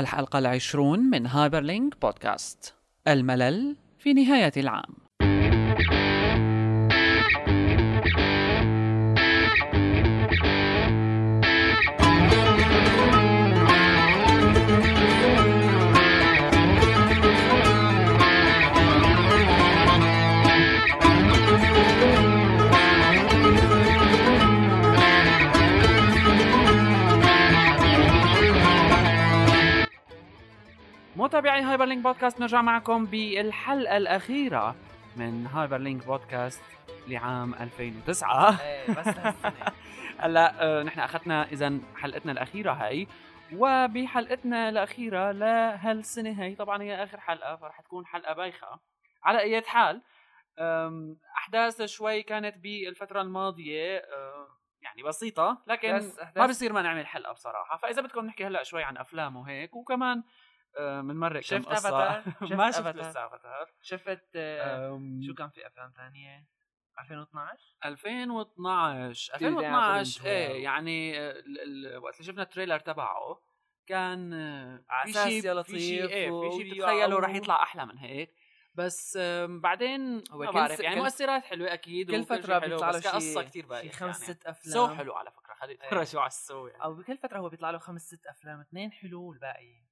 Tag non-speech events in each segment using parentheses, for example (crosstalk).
الحلقة العشرون من هايبرلينك بودكاست. الملل في نهاية العام. متابعي Hyperlink بودكاست نرجع معكم بالحلقة الأخيرة من Hyperlink بودكاست لعام 2009 إيه بس. (laughs) هلا آه، نحن أخذنا اذا حلقتنا الأخيرة هاي وبحلقتنا الأخيرة لهالسنه هاي طبعا هي آخر حلقة فرح تكون حلقة بايخة. على أي حال أحداث شوي كانت بالفترة الماضية يعني بسيطة لكن ما بصير ما نعمل حلقة بصراحة. فإذا بدكم نحكي هلأ شوي عن أفلام وهيك وكمان بنمرق كم شفت قصة أفاتار؟ (laughs) شفت ما شفت؟ لسه افاتار شفت آه، أم، شو كان في أفلام ثانية 2012 2012 كتير زين 2012 فيلم إيه. يعني آه، وقت اللي شفنا التريلر تبعه كان آه، على شيء يا في شيء لطيف إيه في شيء بتتخيله رح و- يطلع أحلى من هيك بس بعدين هو ما بعرف يعني مؤثرات حلوة أكيد كل حلو، بيطلع له شي- كثير بايخ خمس يعني. ست أفلام سو حلو على فكرة خلي إيه. تفرجوا على السو يعني أو بكل فترة هو بيطلع له خمس ست أفلام اثنين حلو والباقي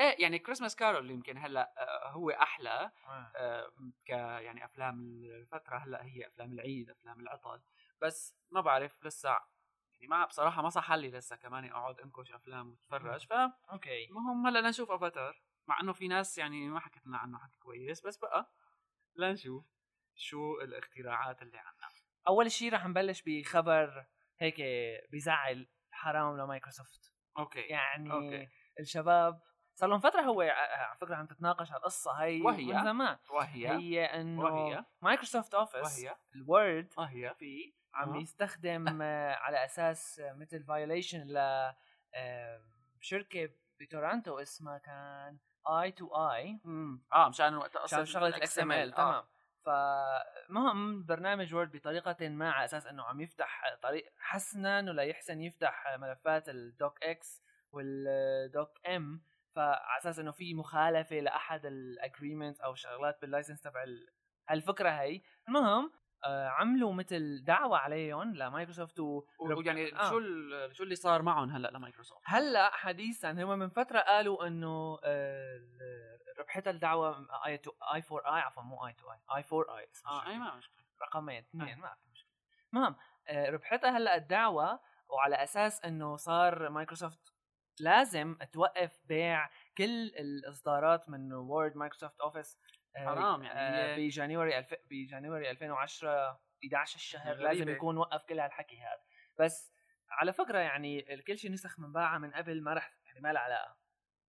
إيه يعني Christmas Carol يمكن هلأ آه، هو أحلى آه، ك يعني أفلام الفترة هلأ هي أفلام العيد أفلام العطل بس ما بعرف لسه يعني ما بصراحة ما صح لي لسه كمان أقعد أنكش أفلام وأتفرج فالمهم okay. هلأ لنشوف أفاتار مع إنه في ناس يعني ما حكت لنا عنه حكي كويس بس بقى لنشوف شو الاختراعات اللي عنا أول شيء رح نبلش بخبر هيك بزعل حرام ل Microsoft. okay يعني أوكي. الشباب صار لهم فترة هو ع- على فكرة عم تتناقش على القصة هي وهي؟ من زمان. وهي. هي إنه وهي؟ Microsoft Office وهي. ال Word وهي. فيه عم آه. يستخدم آه، على أساس آه، مثل violation ل آه، شركة بتورنتو اسمها كان i two i. آه مشان وقت أصلا شغلة ال XML تمام. فمهم برنامج Word بطريقة ما على أساس إنه عم يفتح طريق حسنا انه ليحسن يفتح ملفات ال docx وال docm فعلى أساس إنه في مخالفة لأحد ال agreement أو شغلات بال license تبع ال- هالفكرة هي. المهم آه عملوا مثل دعوة عليهم لمايكروسوفت و... ويعني آه. شو ال- شو اللي صار معهم هلأ لمايكروسوفت؟ هلأ حديثا هم من فترة قالوا إنه آه، ال- ربحتها الدعوة i two i 4 i عفوا مو i 2 i i 4 i آه إي ما مشكلة. رقمين اثنين آه. ما في مشكلة. المهم آه، ربحتها هلأ الدعوة وعلى أساس إنه صار مايكروسوفت لازم توقف بيع كل الاصدارات من Word Microsoft Office حرام يعني ب January الف... ب January 2010 11 الشهر غريبة. لازم يكون وقف كل هالحكي هذا بس على فكرة يعني كل شيء نسخ منباعها من قبل ما رح يعني ما لها علاقة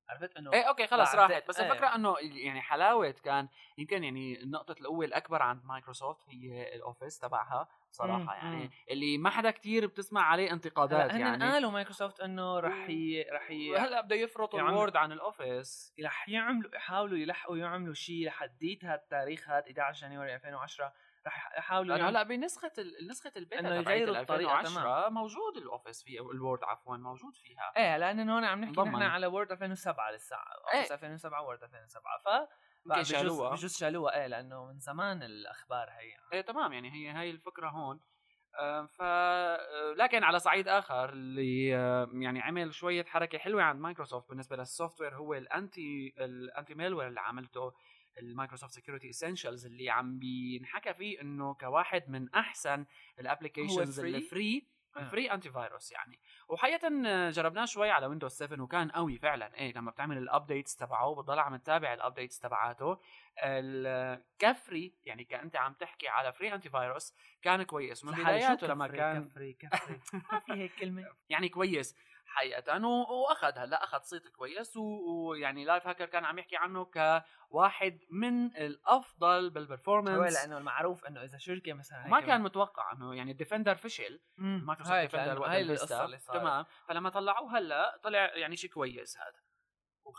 عرفت إنه إيه أوكي خلص راحت بس إيه. الفكرة إنه يعني حلاوة كان يمكن يعني النقطة القوه الاكبر عند مايكروسوفت هي ال Office تبعها صراحة مم، يعني مم. اللي ما حدا كتير بتسمع عليه انتقادات هن يعني قالوا مايكروسوفت إنه رح ي... رح ي... هلا بده يفرطوا يعمل- ال Word عن ال Office رح يعملوا يحاولوا يلحقوا يعملوا شيء لحديت هذا التاريخ هذا 11 January 2010 رح يحاولوا يعملوا- هلأ بنسخة نسخة البيتا تبعت يغيروا ال الطريقة 2010 موجود ال Office في ال Word عفوا موجود فيها إيه لأن هون عم نحكي. نحن على Word 2007 لسه. Office 2007 Word 2007 ف يمكن شالوها. بجوز شالوها إيه لأنه من زمان الأخبار هي إيه تمام يعني هي هاي الفكرة هون آه، ف آه، لكن على صعيد آخر اللي آه، يعني عمل شوية حركة حلوة عند مايكروسوفت بالنسبة لل software هو ال anti ال anti malware اللي عملته ال Microsoft Security Essentials اللي عم بينحكى فيه إنه كواحد من أحسن ال applications؟ اللي free. free antivirus يعني. وحقيقة جربناه شوي على Windows 7 وكان قوي فعلا. إيه لما بتعمل ال updates تبعه بتضل عم تتابع ال updates تبعاته. ال ك free يعني كانت عم تحكي على free antivirus كان كويس. من بداياته لما ك free- كان ك free ك free (laughs) ما في هيك كلمة. يعني كويس. حقيقة. وأخذ هلأ أخذ صيت كويس ويعني Lifehacker كان عم يحكي عنه كواحد من الأفضل هو بال performance لأنه المعروف إنه إذا شركة مثلا ما كان متوقع إنه يعني ال Defender فشل. Microsoft Defender وقت هاي القصة اللي صارت. تمام. فلما طلعوه هلأ طلع يعني شيء كويس هذا.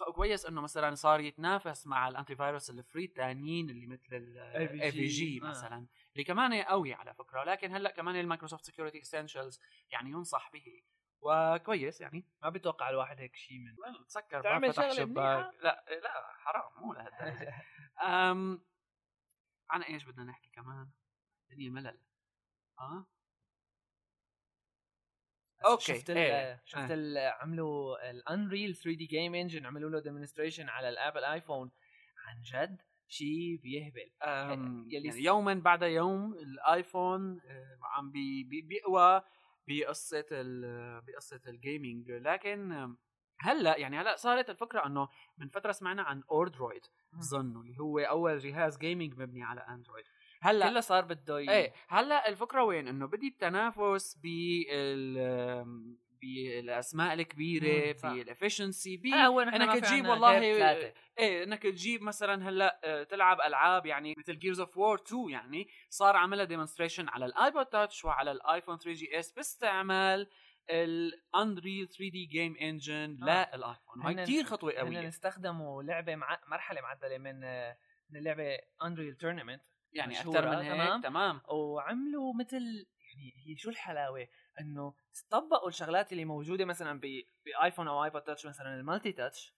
وكويس إنه مثلا صار يتنافس مع ال antivirus ال free الثانيين اللي مثل ال AVG آه. مثلا اللي كمان قوي على فكرة. لكن هلأ كمان ال Microsoft Security Essentials يعني ينصح به. وكويس يعني ما بتوقع الواحد هيك شيء من تسكر ما فتح شباك. لا لا حرام مو لهالدرجة. (laughs) أم عن إيش بدنا نحكي كمان؟ الدنيا ملل. آه؟ okay، شفت ال إيه، شفت إيه. ال عملوا ال Unreal 3D game engine عملوا له demonstration على ال Apple iPhone عن جد شيء بيهبل. يعني يوما بعد يوم ال iPhone آه، عم بي بي بيقوى. بقصة ال بقصة ال gaming لكن هلأ يعني هلأ صارت الفكرة إنه من فترة سمعنا عن Odroid بظن اللي هو أول جهاز gaming مبني على Android هلأ كله صار بده إيه هلأ الفكرة وين؟ إنه بدي التنافس بال بالاسماء الكبيرة مم، صح. بال efficiency ب هلا هو نحن إنك في تجيب والله. إيه إنك تجيب مثلا هلأ آه، تلعب ألعاب يعني مثل Gears of War 2 يعني صار عملها demonstration على ال iPod Touch وعلى ال iPhone 3GS باستعمال ال Unreal 3D game engine آه. لل iPhone هن- كثير خطوة هن قويه استخدموا لعبة مع مرحلة معدلة من من اللعبة Unreal Tournament يعني أكثر من هيك تمام. تمام وعملوا مثل يعني هي شو الحلاوة إنه طبقوا الشغلات اللي موجودة مثلا ب iPhone أو iPod Touch مثلا ال multi-touch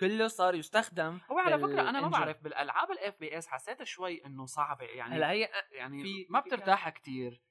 كله صار يستخدم هو على فكرة أنا ما. بعرف بالألعاب ال FPS حسيت شوي إنه صعبة يعني هلأ هي يعني في- ما بترتاح كثير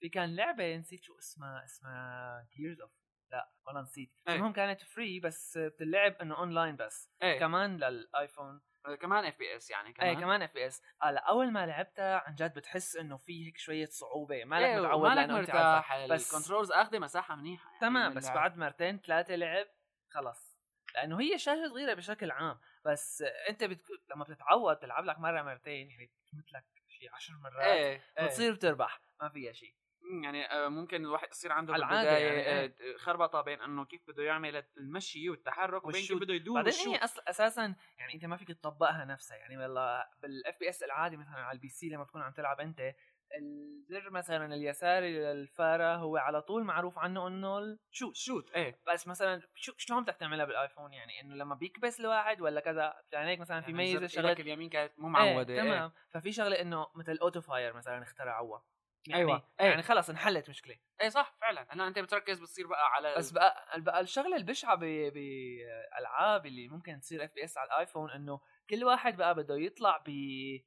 في كان لعبة نسيت شو اسمها اسمها Gears of لا والله نسيت إيه. المهم كانت free بس بتلعب إنه اونلاين بس إيه كمان لل iPhone كمان FPS يعني كمان إيه كمان. FPS هلأ أول ما لعبتها عن جد بتحس إنه في هيك شوية صعوبة. مالك إيه متعود مالك لأنه أنت مرتاح. بس ال controls أخذة مساحة منيحة يعني تمام بس اللعب. بعد مرتين ثلاثة لعب خلص. لأنه هي شاشة صغيرة بشكل عام. بس أنت بتك... لما بتتعود تلعب لك مرة مرتين يعني بتمت لك شيء عشر مرات إيه إيه. بتصير بتربح ما فيها شيء يعني آه، ممكن الواحد يصير عنده بالبدايه يعني، آه، خربطة بين إنه كيف بده يعمل المشي والتحرك وبين كيف. بده يدور بعدين. هي أصل أساسا يعني أنت ما فيك تطبقها نفسها يعني والله بال FPS العادي مثلا على ال PC لما تكون عم تلعب أنت الزر مثلا اليساري للفاره هو على طول معروف عنه إنه ال shoot shoot إيه بس مثلا شو شلون بدك تعملها بالآيفون يعني إنه لما بيكبس الواحد ولا كذا يعني هيك مثلا في يعني ميزة شغلة اليمين كانت مو معودة إيه إيه. تمام ففي شغلة إنه مثل auto fire مثلا اخترعوها يعني أيوة، إيه. يعني خلص انحلت مشكلة. إيه صح فعلا. هلا انت بتركز بتصير بقى على بس بقى بقى الشغلة البشعة بالالعاب اللي ممكن تصير FPS على الآيفون إنه كل واحد بقى بده يطلع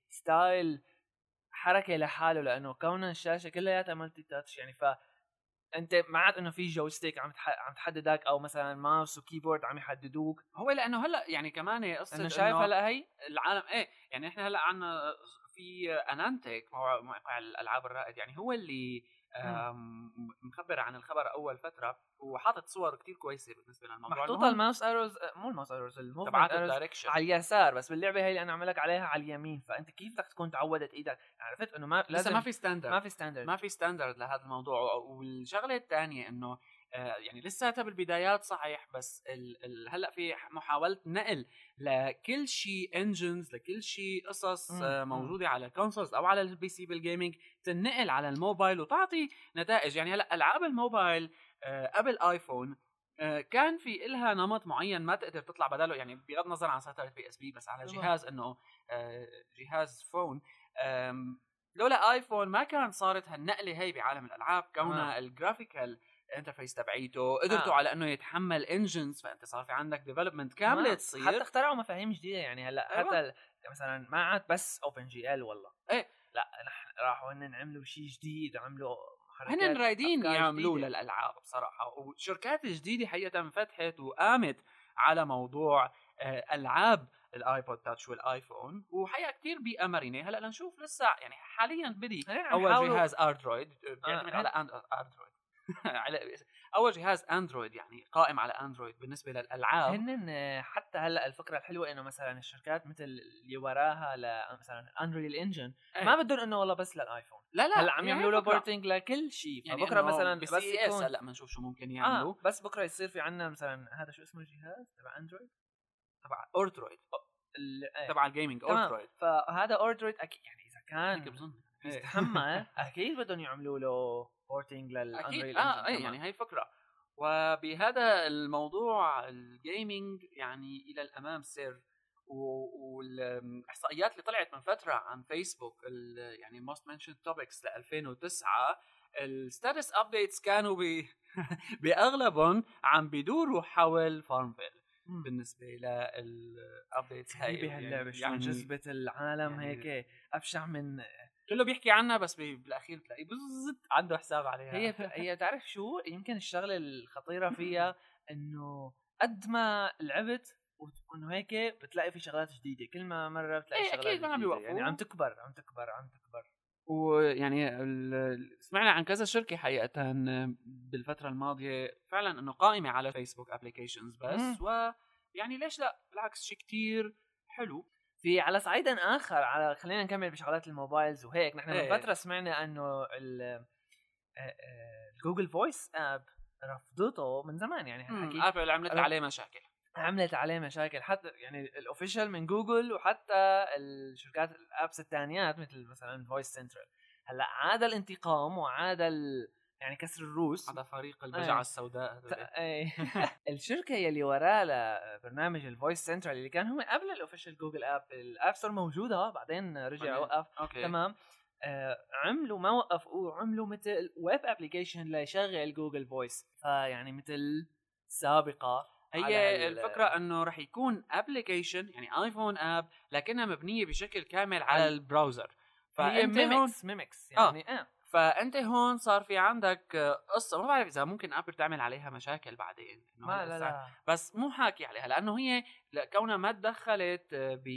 ب style حركة لحاله لأنه كون الشاشة كلياتها multi-touch يعني ف أنت ما عاد إنه في joystick عم تح... عم تحددك أو مثلا mouse و keyboard عم يحددوك. هو لأنه هلأ يعني كمان قصه أنه شايف هلأ هي؟ العالم إيه يعني إحنا هلأ عندنا في انانتك موقع الألعاب الرائد. يعني هو اللي آم، مخبر عن الخبر أول فترة وحاطط صور كتير كويسة بالنسبة للموضوع. محطوطة ال mouse arrows مو ال mouse arrows ال movement تبعات arrows ال direction. على اليسار بس باللعبة هي اللي أنا عملك عليها على اليمين. فأنت كيف بدك تكون تعودت إيدك؟ عرفت إنه ما لازم ما في standard ما في standard ما في standard لهذا الموضوع. والشغلة الثانية إنه آه، يعني لساتها بالبدايات صحيح بس ال ال هلأ في محاولة نقل لكل شيء engines لكل شيء قصص مم، آه، مم. موجودة على ال consoles أو على ال PC بال gaming تنقل على الموبايل وتعطي نتائج يعني هلأ ألعاب الموبايل آه، قبل ايفون آه، كان في إلها نمط معين ما تقدر تطلع بداله يعني بغض النظر عن سيطرة PSP بس على. جهاز إنه آه، جهاز phone لولا ايفون ما كان صارت هالنقلة هي بعالم الألعاب كونها ال graphical interface تبعيته قدرتوا آه. على إنه يتحمل engines فأنت صار في عندك development كاملة. تصير حتى اخترعوا مفاهيم جديدة يعني هلأ أيوة. حتى مثلا ما عاد بس OpenGL والله إيه. لأ نحن راحوا هن عملوا شيء جديد عملوا هن رايدين يعملوه. للألعاب بصراحة وشركات جديده حقيقة فتحت وقامت على موضوع آه، ألعاب ال iPod Touch والآيفون وحقيقة كثير بيئة مرنة هلأ لنشوف لسه يعني حاليا بدي عم أول جهاز اندرويد بيعتمد آه، على اندرويد (laughs) على أول جهاز أندرويد يعني قائم على أندرويد بالنسبة للألعاب. هن حتى هلأ الفكرة الحلوة إنه مثلا الشركات مثل اللي وراها ل- مثلا Unreal Engine إيه. ما بدهم إنه والله بس للآيفون. لا لا هلأ عم هي يعملوا له. porting لكل شيء. يعني فبكرة إنه مثلا بس C ES يكون هلأ بنشوف شو ممكن يعملوا. آه بس بكرة يصير في عندنا مثلا هذا شو اسمه الجهاز تبع أندرويد؟ تبع Odroid. ال- إيه. تبع ال gaming تمام. Odroid. فهذا Odroid أكيد يعني إذا كان بظن. يستحمل (laughs) أكيد بدهم يعملوا له porting لل Unreal آه اي يعني هي فكرة. وبهذا الموضوع ال gaming يعني إلى الأمام سر والإحصائيات اللي طلعت من فترة عن فيسبوك يعني most mentioned topics ل 2009 ال status updates كانوا ب (laughs) بأغلبهم عم بيدوروا حول FarmVille بالنسبة لل updates هاي غريبة هاللعبة شلون يعني جذبت العالم يعني هيك ابشع من كله بيحكي عنها بس بالأخير بتلاقيه بالضبط عنده حساب عليها. هي هي تعرف شو؟ يمكن الشغلة الخطيرة فيها (laughs) إنه قد ما لعبت وإنه هيك بتلاقي في شغلات جديدة. كل ما مرة بتلاقي إيه، شغلات أكيد ما عم. بيوقفوا. يعني عم تكبر عم تكبر عم تكبر. ويعني سمعنا عن كذا شركة حقيقه بالفترة الماضية فعلا إنه قائمة على Facebook applications بس. مم. ويعني ليش لا؟ بالعكس شيء كتير حلو. في على صعيد آخر على خلينا نكمل بشغلات ال mobiles وهيك. نحن إيه. من فترة سمعنا إنه ال آه، آه، Google Voice app رفضته من زمان يعني هالحكي Apple عملت عليه مشاكل. عملت عليه مشاكل. حتى يعني ال official من جوجل وحتى الشركات ال apps الثانيات مثل مثلا Voice Central هلأ عاد الانتقام وعاد ال... يعني كسر الروس. هذا فريق البجعة إيه. السوداء إيه. (laughs) الشركة يلي وراه لبرنامج ال Voice Central اللي كان هو قبل ال official Google app ال App Store موجودة بعدين رجع. وقف. okay. تمام. آه عملوا ما وقفوا عملوا مثل web application ليشغل Google Voice فيعني مثل سابقة هي ال- الفكرة إنه رح يكون application يعني iPhone app لكنها مبنية بشكل كامل على ال browser هي فأنت هون mimics mimics يعني آه, فأنت هون صار في عندك قصة ما بعرف إذا ممكن Apple تعمل عليها مشاكل بعدين إنه ما لا لا. بس مو حاكي عليها لأنه هي كونها ما تدخلت ب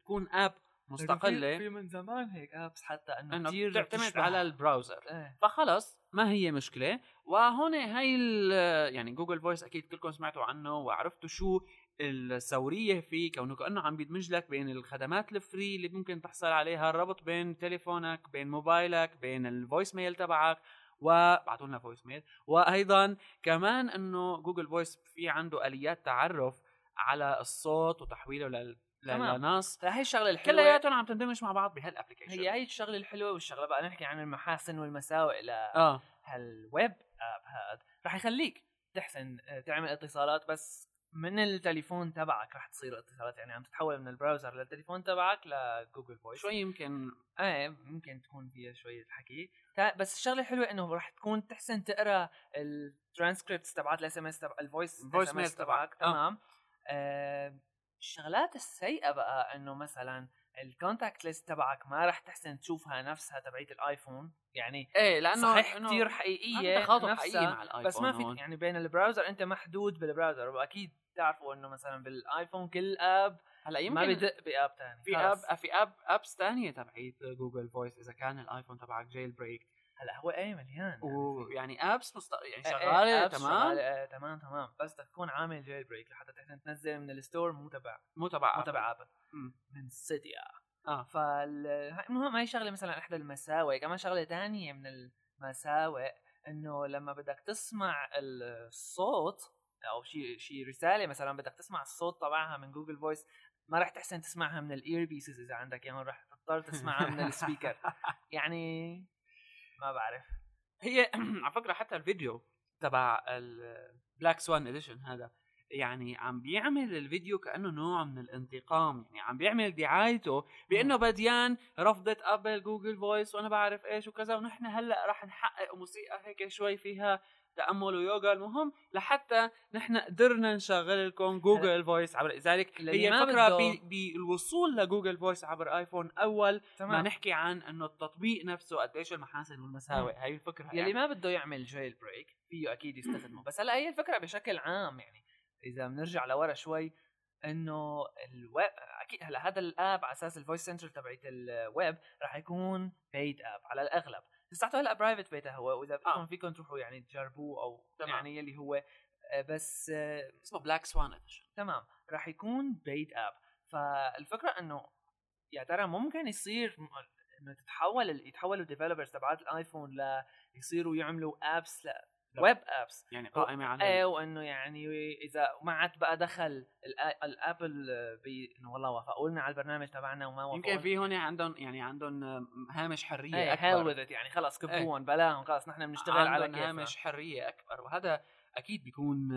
تكون app مستقلة. في من زمان هيك apps حتى إنه إنه كثير بتعتمد. على ال browser إيه. فخلص ما هي مشكلة. وهون هاي ال- يعني Google Voice أكيد كلكم سمعتوا عنه وعرفتوا شو الثوريه فيه كونه كأنه عم بيدمج لك بين الخدمات ال free اللي ممكن تحصل عليها الربط بين تليفونك بين موبايلك بين ال voicemail تبعك وبعتوا لنا voice mail وأيضا كمان إنه Google Voice في عنده آليات تعرف على الصوت وتحويله لل تمام. لنص. فهي الشغلة الحلوة. كلياتهم عم تندمج مع بعض بهال application هي هي الشغلة الحلوة والشغلة بقى نحكي عن المحاسن والمساوئ آه. لهال web app هاد. رح يخليك تحسن آه، تعمل اتصالات بس من التليفون تبعك رح تصير اتصالات يعني عم تتحول من ال browser للتليفون تبعك ل Google Voice شوي يمكن إيه ممكن تكون فيها شوية حكي بس الشغلة الحلوة إنه رح تكون تحسن تقرأ الترانسكريبتس تبعت ال SMS تبع ال voice ال voice mail تبعك. آه. تمام آه الشغلات السيئة بقى إنه مثلا ال contact list تبعك ما رح تحسن تشوفها نفسها تبعيت ال iPhone يعني إيه لأنه صحيح كثير حقيقية نفسها حقيقي مع ال iPhone بس ما في هون. يعني بين ال browser أنت محدود بال browser وأكيد تعرفوا إنه مثلا بال iPhone كل app هلأ ما يمكن بدق باب ثاني في app في app apps ثانية تبعيت Google Voice إذا كان ال iPhone تبعك jailbreak هلأ هو إيه مليان يعني ويعني apps مست... يعني إيه، إيه، شغالة تمام؟ شغالة، إيه، تمام تمام. بس بدك تكون عامل jailbreak لحتى تنزل من ال store مو تبع مو تبع مو. تبع Apple. من Cydia آه. فال هاي- شغلة مثلا إحدى المساوئ. كمان شغلة تانية من المساوئ إنه لما بدك تسمع الصوت أو شيء شيء رسالة مثلا بدك تسمع الصوت تبعها من Google Voice ما رح تحسن تسمعها من ال earpieces إذا عندك اياهم رح تضطر تسمعها من ال speaker (laughs) يعني ما بعرف. هي (clears throat) على فكرة حتى الفيديو تبع ال Black Swan Edition هذا يعني عم بيعمل الفيديو كأنه نوع من الانتقام يعني عم بيعمل دعايته بأنه بديان رفضت Apple Google Voice وأنا بعرف إيش وكذا ونحن هلأ رح نحقق موسيقى هيك شوي فيها تامل ويوغا المهم لحتى نحن قدرنا نشغل لكم Google Voice عبر اللي هي ما الفكرة بالوصول ل Google Voice عبر iPhone أول ما تمام. نحكي عن إنه التطبيق نفسه قديش المحاسن والمساوئ. هاي الفكرة يلي يعني. ما بده يعمل jailbreak فيه أكيد يستخدمه. بس هلا هي الفكرة بشكل عام يعني. إذا بنرجع لورا شوي إنه الويب أكيد هلا هذا ال app على أساس ال VoiceCentral تبعت الويب راح يكون paid app على الأغلب. لساته هلا private beta هو واذا بدكم آه. فيكم تروحوا يعني تجربوه أو تمام. يعني يلي هو آه، بس آه، اسمه Black Swan Edition تمام راح يكون paid app فالفكرة إنه يا ترى ممكن يصير إنه تتحول يتحولوا developers تبعات ال iPhone ل يصيروا يعملوا apps. web apps. يعني قائمة على إيه وإنه يعني إذا ما عاد بقى دخل ال Apple إنه والله وافقوا لنا على البرنامج تبعنا وما وافقوا يمكن في هون عندهم يعني عندهم هامش حرية إيه أكبر. يعني خلص كبوهم بلاهم خلص نحن بنشتغل على كيفنا هامش حرية أكبر وهذا أكيد بيكون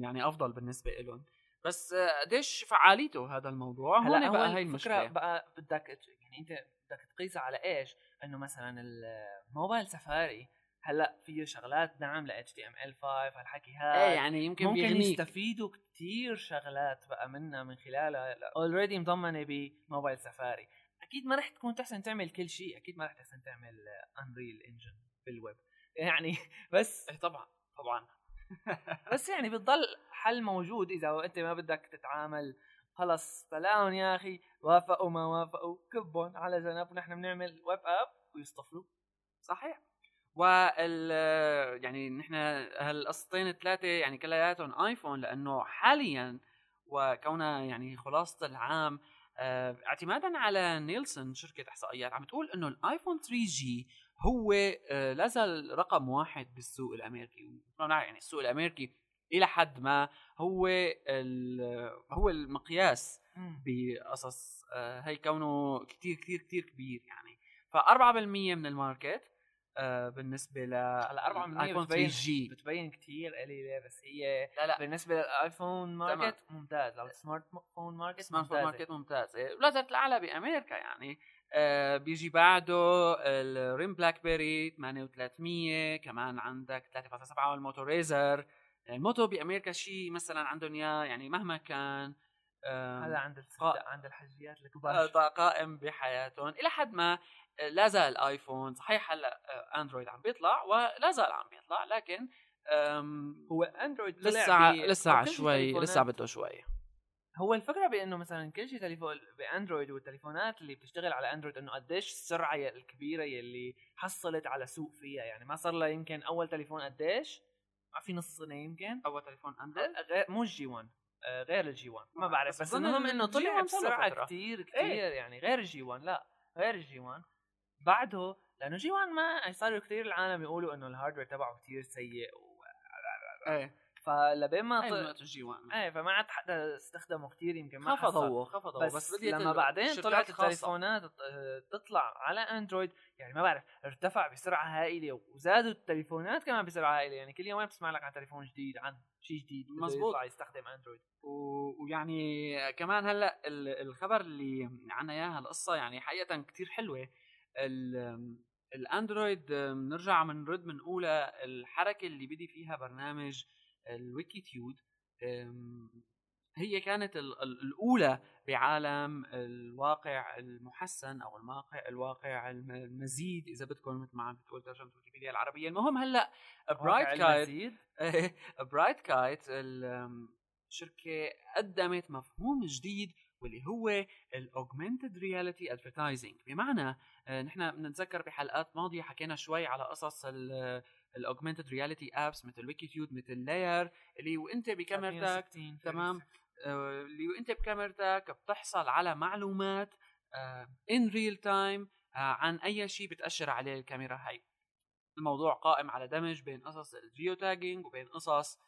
يعني أفضل بالنسبة لهم بس آه، قديش فعاليته هذا الموضوع؟ هون هلا بقى هو هي المشكلة. بقى بدك يعني أنت بدك تقيسها على إيش؟ إنه مثلا الموبايل سفاري هلأ فيه شغلات دعم ل HTML5 هالحكي هذا إيه يعني يمكن ممكن بيغنيك. يستفيدوا كتير شغلات بقى منها من خلالها اوريدي مضمنة بموبايل سفاري أكيد ما رح تكون تحسن تعمل كل شيء أكيد ما رح تحسن تعمل Unreal Engine بالويب يعني (laughs) بس إيه طبعا طبعا. (laughs) بس يعني بتضل حل موجود. إذا أنت ما بدك تتعامل خلص بلاهم يا أخي. وافقوا ما وافقوا. كبهم على جنب. ونحن بنعمل web app ويصطفلوا. صحيح. وال يعني نحن هالقصتين الثلاثه يعني كلياتهم iPhone لأنه حاليا وكونها يعني خلاصة العام آه اعتمادا على Nielsen شركة إحصائيات عم تقول إنه ال iPhone 3G هو آه لازال رقم واحد بالسوق الأمريكي. يعني السوق الأمريكي إلى حد ما هو هو المقياس بقصص آه هي كونه كتير كتير كتير كبير يعني. ف 4% من ال market آه بالنسبة ل هلا 4 من iPhone 3G بتبين كثير قليله بس هي لا لا. بالنسبة لل iPhone market ممتاز أو ال smart phone market smart phone market ممتاز. زالت الأعلى بأمريكا يعني. آه بيجي بعده ال RIM BlackBerry 8300 كمان عندك 3.7 ال Moto Razr ال Moto بأمريكا شيء مثلا عندهم إياه يعني مهما كان. هذا عند. عند الحجيات الكبار. قائم بحياتهم. إلى حد ما لا زال ال iPhone صحيح هلا Android عم بيطلع ولا زال عم بيطلع لكن هو Android لسه لسه شوي لسه بده شوي. هو الفكرة بأنه مثلا كل شيء تليفون ب Android والتليفونات اللي بتشتغل على Android إنه قديش السرعة الكبيرة يلي حصلت على سوق فيها. يعني ما صار لها يمكن أول تليفون قديش؟ ما في نص سنة يمكن. أول تليفون Android؟ غير مو الجي 1 غير الجي 1 ما بعرف بس المهم إنه طلع بسرعة كثير كثير إيه؟ يعني غير الجي 1 لا غير الجي 1 بعده لأنه G1 ما صاروا كثير العالم يقولوا إنه ال hardware تبعه كثير سيء و... إيه فلبين ما طلع G1 إيه فما عاد حدا استخدمه كثير يمكن ما خفضوه خفضوه بس, بس لما بعدين طلعت التليفونات تطلع على Android يعني ما بعرف ارتفع بسرعة هائلة وزادوا التليفونات كمان بسرعة هائلة. يعني كل يوم بتسمع لك عن تليفون جديد عن شيء جديد مزبوط. يستخدم Android ويعني كمان هلأ الخبر اللي عنا اياها القصة يعني حقيقة كتير حلوة. ال Android بنرجع بنرد بنقولها الحركة اللي بدا فيها برنامج ال Wikitude هي كانت الأولى بعالم الواقع المحسن أو المواقع الواقع المزيد إذا بدكم مثل ما عم بتقول ترجمة ويكيبيديا العربية. المهم هلأ Brightkite Brightkite الشركة قدمت مفهوم جديد واللي هو ال augmented reality advertising بمعنى نحن بنتذكر بحلقات ماضية حكينا شوي على قصص ال augmented reality apps مثل ويكيتيود مثل لاير اللي وانت بكاميرتك تمام؟ اللي وانت بكاميرتك بتحصل على معلومات in real time عن أي شيء بتأشر عليه الكاميرا هاي. الموضوع قائم على دمج بين قصص ال geotagging وبين قصص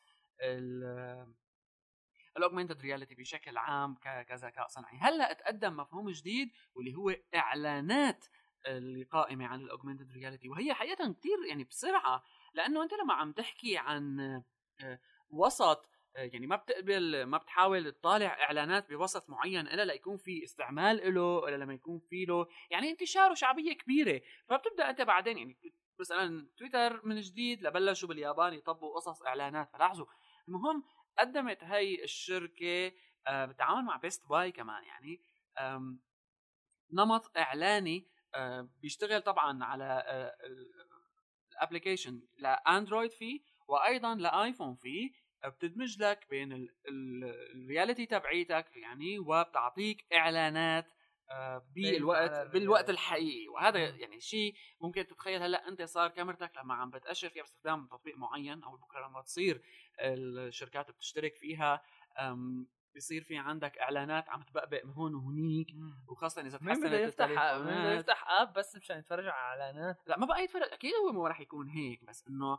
ال augmented reality بشكل عام كذكاء صناعي. هلأ تقدم مفهوم جديد واللي هو إعلانات اللي قائمة على ال augmented reality وهي حقيقه كثير يعني بسرعة لأنه أنت لما عم تحكي عن وسط يعني ما بتقبل ما بتحاول تطالع إعلانات بوسط معين إلا ليكون في استعمال له إلا لما يكون في له يعني انتشار وشعبيه كبيرة فبتبدأ أنت بعدين يعني مثلا تويتر من جديد لبلشوا باليابان يطبقوا قصص إعلانات فلاحظوا المهم قدمت هي الشركة بالتعاون مع بيست باي كمان يعني نمط إعلاني بيشتغل طبعا على ال application لأندرويد فيه وأيضا لآيفون فيه بتدمج لك بين ال reality تبعيتك يعني وبتعطيك إعلانات بالوقت بالوقت الحقيقي. وهذا يعني شيء ممكن تتخيل هلأ أنت صار كاميرتك لما عم بتأشر فيها باستخدام تطبيق معين أو بكرة لما تصير الشركات بتشترك فيها بصير في عندك إعلانات عم تبقبق من هون وهنيك وخاصة إذا تحسنت بده يفتح بده يفتح app بس مشان يتفرج على اعلانات لا ما بقى يتفرج أكيد هو ما راح يكون هيك بس إنه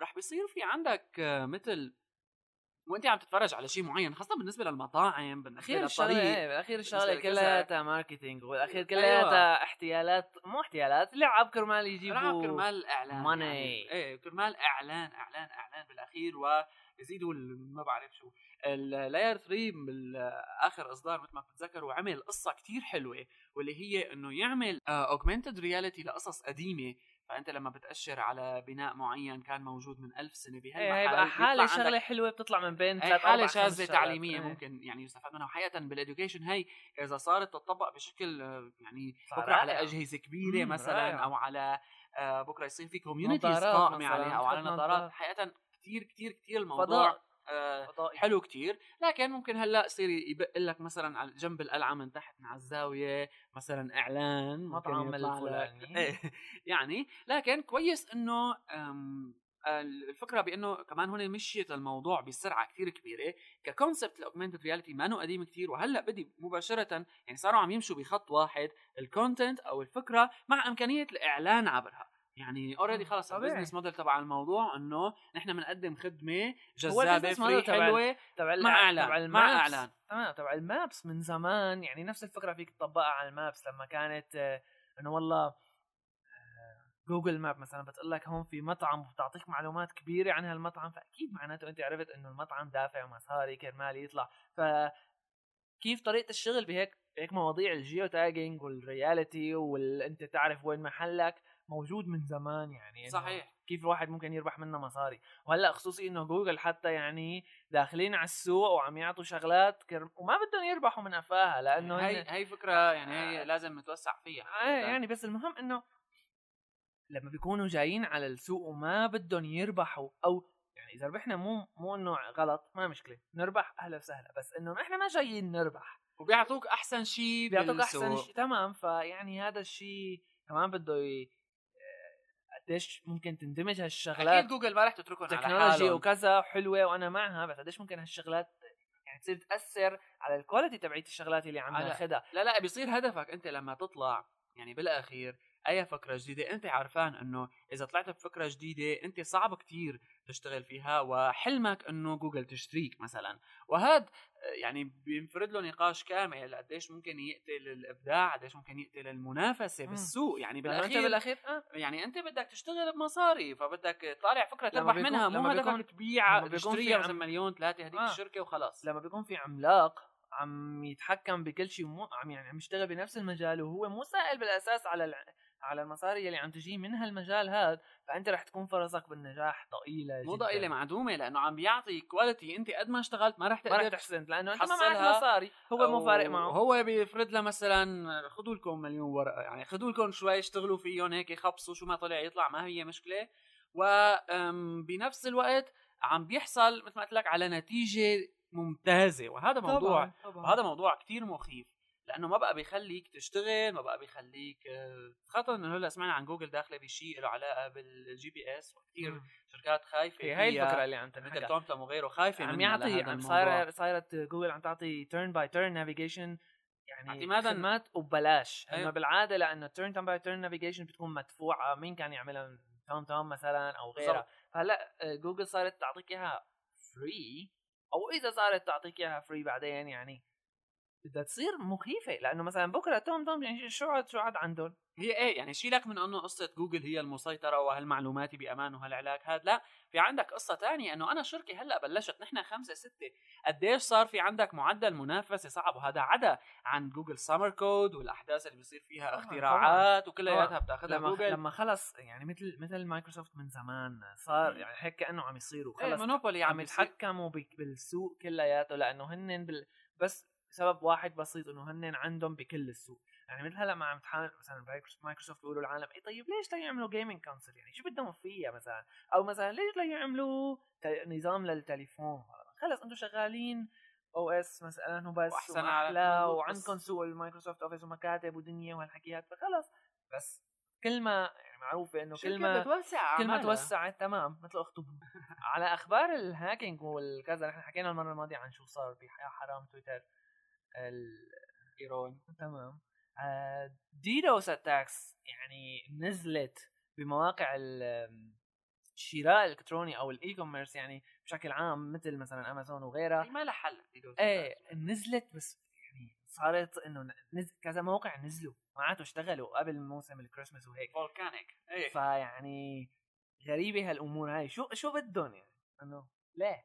راح بيصير في عندك مثل وأنت عم تتفرج على شيء معين خاصة بالنسبة للمطاعم بالنسبة للطريق إيه بالاخير الشغلة كلها marketing والأخير كلها أيوة. احتيالات مو احتيالات لعب كرمال يجيبوا لعب كرمال إعلان money يعني إيه كرمال إعلان إعلان إعلان بالأخير و يزيدوا ما بعرف شو اللاير 3 بالاخر إصدار مثل ما بتتذكروا عمل قصة كتير حلوة واللي هي إنه يعمل augmented reality لقصص قديمة فأنت لما بتأشر على بناء معين كان موجود من ألف سنة إيه بهالمحل هي حالة عندك شغلة حلوة بتطلع من بين هي ثلاث أربع خمس شاذة شغلات. تعليمية إيه. ممكن يعني يستفاد منها وحقيقة بال education هي إذا صارت تطبق بشكل آه، يعني بكرة على كبيرة مم، مثلا رائع. أو على آه، بكرة يصير في communities مثلاً، عليها أو على نظارات نظارات. كتير كتير كتير الموضوع فضاء. آه، فضائي. حلو كتير. لكن ممكن هلأ يصير يبق لك مثلا على جنب القلعه من تحت من على الزاوية مثلا إعلان ممكن مطعم. الفلاني. (laughs) إيه، يعني. لكن كويس إنه أم، الفكرة بإنه كمان هون مشيت الموضوع بسرعة كثير كبيرة. ك concept ال augmented reality ما قديم كثير وهلأ بدي مباشرة يعني صاروا عم يمشوا بخط واحد ال content أو الفكرة مع إمكانية الإعلان عبرها. يعني already خلص. ال business model تبع الموضوع إنه نحن بنقدم خدمة جذابة free حلوة تبع مع إعلان، تبع مع. إعلان. تمام تبع ال maps من زمان يعني نفس الفكرة فيك تطبقها على ال maps لما كانت آه، إنه والله آه، جوجل ماب مثلا بتقول لك هون في مطعم وبتعطيك معلومات كبيرة عن هالمطعم فأكيد معناته أنت عرفت إنه المطعم دافع مصاري كرمال يطلع ف كيف طريقة الشغل بهيك بهيك مواضيع ال geotagging وال reality وانت تعرف وين محلك موجود من زمان يعني صحيح كيف الواحد ممكن يربح منها مصاري وهلأ خصوصي إنه جوجل حتى يعني داخلين على السوق وعم يعطوا شغلات كرم وما بدهم يربحوا من قفاها لأنه هي هن... هي فكرة يعني هي لازم نتوسع فيها آه يعني بس المهم إنه لما بيكونوا جايين على السوق وما بدهم يربحوا أو يعني إذا ربحنا مو مو إنه غلط ما مشكلة نربح أهلا وسهلا بس إنه إحنا ما جايين نربح وبيعطوك أحسن شيء بيعطوك أحسن. شيء تمام فيعني هذا الشيء كمان بده. آه، قديش ممكن تندمج هالشغلات. أكيد جوجل ما رح تتركهم technology وكذا حلوة وأنا معها بس قديش ممكن هالشغلات يعني تصير تأثر على ال quality تبعت الشغلات اللي عم على- ناخذها لا لا بيصير هدفك أنت لما تطلع يعني بالآخير أي فكرة جديدة أنت عارفان إنه إذا طلعت بفكرة جديدة أنت صعب كتير تشتغل فيها وحلمك إنه جوجل تشتريك مثلا وهذا يعني بينفرد له نقاش كامل قديش ممكن يقتل الإبداع قديش ممكن يقتل المنافسة. بالسوق يعني انت بالأخير بالأخير آه. يعني أنت بدك تشتغل بمصاري فبدك تطالع فكرة تربح بيكون- منها مو هدفك تبيع تشتريها عم- مثلا مليون ثلاثة هذيك آه. الشركة وخلاص لما بيكون في عملاق عم يتحكم بكل شيء ومو عم يعني عم يشتغل بنفس المجال وهو مو سائل بالأساس على الع... على المصاري اللي عم تجي من هالمجال هذا فأنت رح تكون فرصك بالنجاح ضئيلة مو. ضئيلة معدومة لأنه عم بيعطي كواليتي أنت قد ما اشتغلت ما رح ما رح تقدر تحسن لأنه أنت ما معك مصاري هو مو فارق معه. هو بيفرد لها مثلا خذوا لكم مليون ورقة يعني خذوا لكم شوي اشتغلوا فيهم هيك خبصوا شو ما طلع يطلع ما هي مشكلة. وبنفس الوقت عم بيحصل مثل ما قلت لك على نتيجة ممتازة وهذا موضوع طبعاً، طبعاً. وهذا موضوع كتير مخيف. لأنه ما بقى بيخليك تشتغل ما بقى بيخليك آه، خاصة إنه هلأ سمعنا عن جوجل داخلة بشيء له علاقة بال GPS وكثير. شركات خايفة هي هي فيها، الفكرة اللي عم مثل تنحكى توم توم وغيره خايفة عم يعطي عم. صايره صايرة جوجل عم تعطي turn by turn navigation يعني اعتماداً- خدمات وببلاش أيوة. انه بالعادة لأنه turn by turn navigation بتكون مدفوعة مين كان يعملها توم توم مثلا أو غيرها بالضبط. فهلأ آه، جوجل صارت تعطيك إياها free أو إذا صارت تعطيك إياها free بعدين يعني بدها تصير مخيفة لأنه مثلا بكرة توم توم يعني شو عاد شو عاد عندهم؟ هي إيه يعني شيلك من أنه قصة جوجل هي المسيطرة وهالمعلوماتي بأمان وهالعلاج هذا لا في عندك قصة تانية إنه أنا شركة هلأ بلشت نحن خمسة ستة. قديش صار في عندك معدل منافسة صعب؟ وهذا عدا عن Google Summer Code والأحداث اللي بيصير فيها اختراعات وكلياتها. بتاخذها لما جوجل. لما خلص يعني مثل مثل مايكروسوفت من زمان صار يعني هيك كأنه عم يصيروا إيه خلص monopoly عم عم يتحكم يتحكموا بالسوق كلياته لأنه هن بال... بس بسبب واحد بسيط إنه هن عندهم بكل السوق. يعني مثل هلأ ما عم تحاول مثلا مايكروس- مايكروسوفت بيقولوا العالم اي طيب ليش لا يعملوا gaming console يعني شو بدهم فيها مثلا؟ أو مثلا ليش لا يعملوا نظام للتليفون؟ خلص أنتم شغالين OS مثلا وبس وأحسن على- وعندكم سوق ال Microsoft Office ومكاتب ودنيا وهالحكيات. فخلص. بس كل ما يعني معروفة إنه كل ما بتوسع كل ما. توسعت تمام مثل اخته (laughs) على أخبار ال hacking والكذا نحن حكينا المرة الماضية عن شو صار بحياه حرام تويتر. ال... ايرون تمام. آه، DDoS attacks يعني نزلت بمواقع ال- الشراء الالكتروني أو ال e-commerce يعني بشكل عام مثل مثلا أمازون وغيرها. هي ما لها حل. إيه نزلت بس يعني صارت إنه نزل كذا موقع نزلوا معناته اشتغلوا قبل موسم الكريسماس وهيك. فولكانيك إيه. فيعني غريبة هالأمور هاي. شو شو بدهم يعني؟ إنه ليه؟